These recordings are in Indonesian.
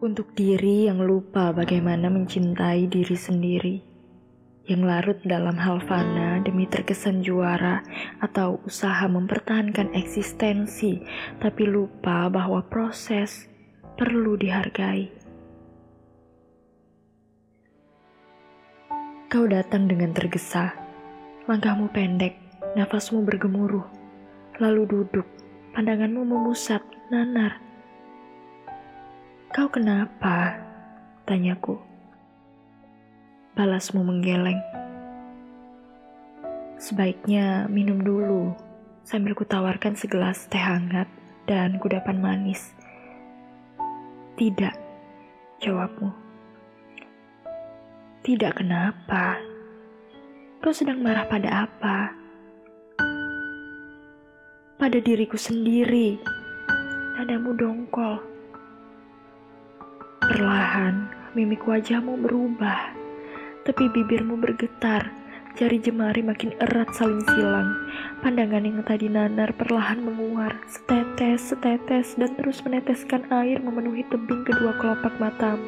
Untuk diri yang lupa bagaimana mencintai diri sendiri, yang larut dalam hal fana demi terkesan juara atau usaha mempertahankan eksistensi, tapi lupa bahwa proses perlu dihargai. Kau datang dengan tergesa, langkahmu pendek, nafasmu bergemuruh, lalu duduk, pandanganmu memusat, nanar Kau kenapa? Tanyaku. Balasmu menggeleng. Sebaiknya minum dulu, sambil kutawarkan segelas teh hangat dan kudapan manis. Tidak, jawabmu. Tidak kenapa? Kau sedang marah pada apa? Pada diriku sendiri. Nadamu dongkol. Perlahan, mimik wajahmu berubah, tapi bibirmu bergetar, jari jemari makin erat saling silang. Pandangan yang tadi nanar perlahan menguar, setetes, setetes, dan terus meneteskan air memenuhi tebing kedua kelopak matamu.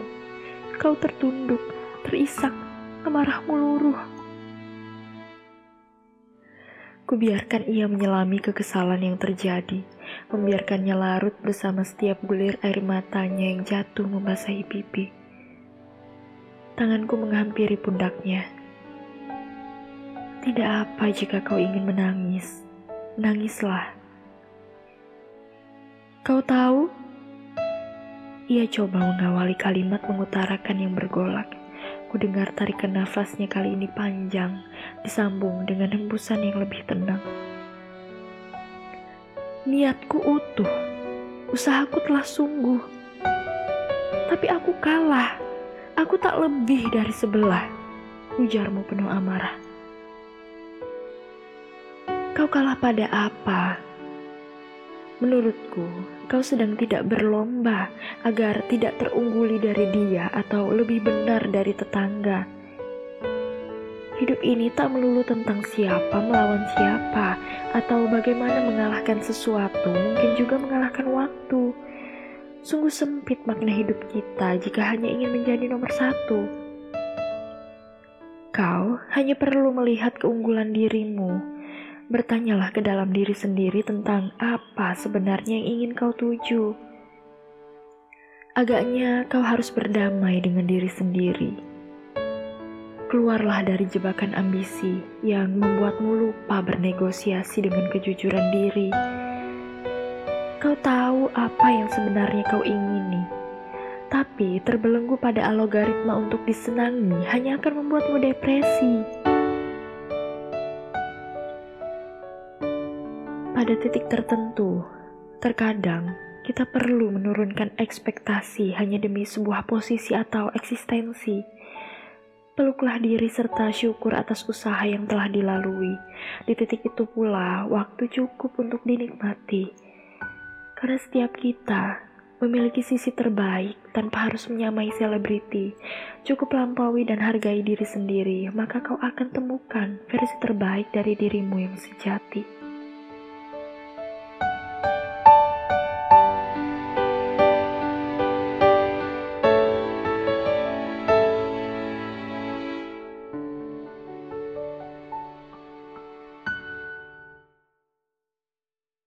Kau tertunduk, terisak, amarahmu luruh. Kubiarkan ia menyelami kekesalan yang terjadi, membiarkannya larut bersama setiap bulir air matanya yang jatuh membasahi pipi. Tanganku menghampiri pundaknya. Tidak apa jika kau ingin menangis, menangislah. Kau tahu? Ia coba mengawali kalimat mengutarakan yang bergolak. Ku dengar tarikan nafasnya kali ini panjang, disambung dengan hembusan yang lebih tenang. Niatku utuh, usahaku telah sungguh. Tapi aku kalah, aku tak lebih dari sebelah, ujarmu penuh amarah. Kau kalah pada apa? Menurutku, kau sedang tidak berlomba agar tidak terungguli dari dia atau lebih benar dari tetangga. Hidup ini tak melulu tentang siapa melawan siapa atau bagaimana mengalahkan sesuatu, mungkin juga mengalahkan waktu. Sungguh sempit makna hidup kita jika hanya ingin menjadi nomor satu. Kau hanya perlu melihat keunggulan dirimu Bertanyalah ke dalam diri sendiri tentang apa sebenarnya yang ingin kau tuju. Agaknya kau harus berdamai dengan diri sendiri. Keluarlah dari jebakan ambisi yang membuatmu lupa bernegosiasi dengan kejujuran diri. Kau tahu apa yang sebenarnya kau ingini, tapi terbelenggu pada algoritma untuk disenangi hanya akan membuatmu depresi. Pada titik tertentu, terkadang kita perlu menurunkan ekspektasi hanya demi sebuah posisi atau eksistensi. Peluklah diri serta syukur atas usaha yang telah dilalui. Di titik itu pula, waktu cukup untuk dinikmati. Karena setiap kita memiliki sisi terbaik tanpa harus menyamai selebriti. Cukup lampaui dan hargai diri sendiri, maka kau akan temukan versi terbaik dari dirimu yang sejati.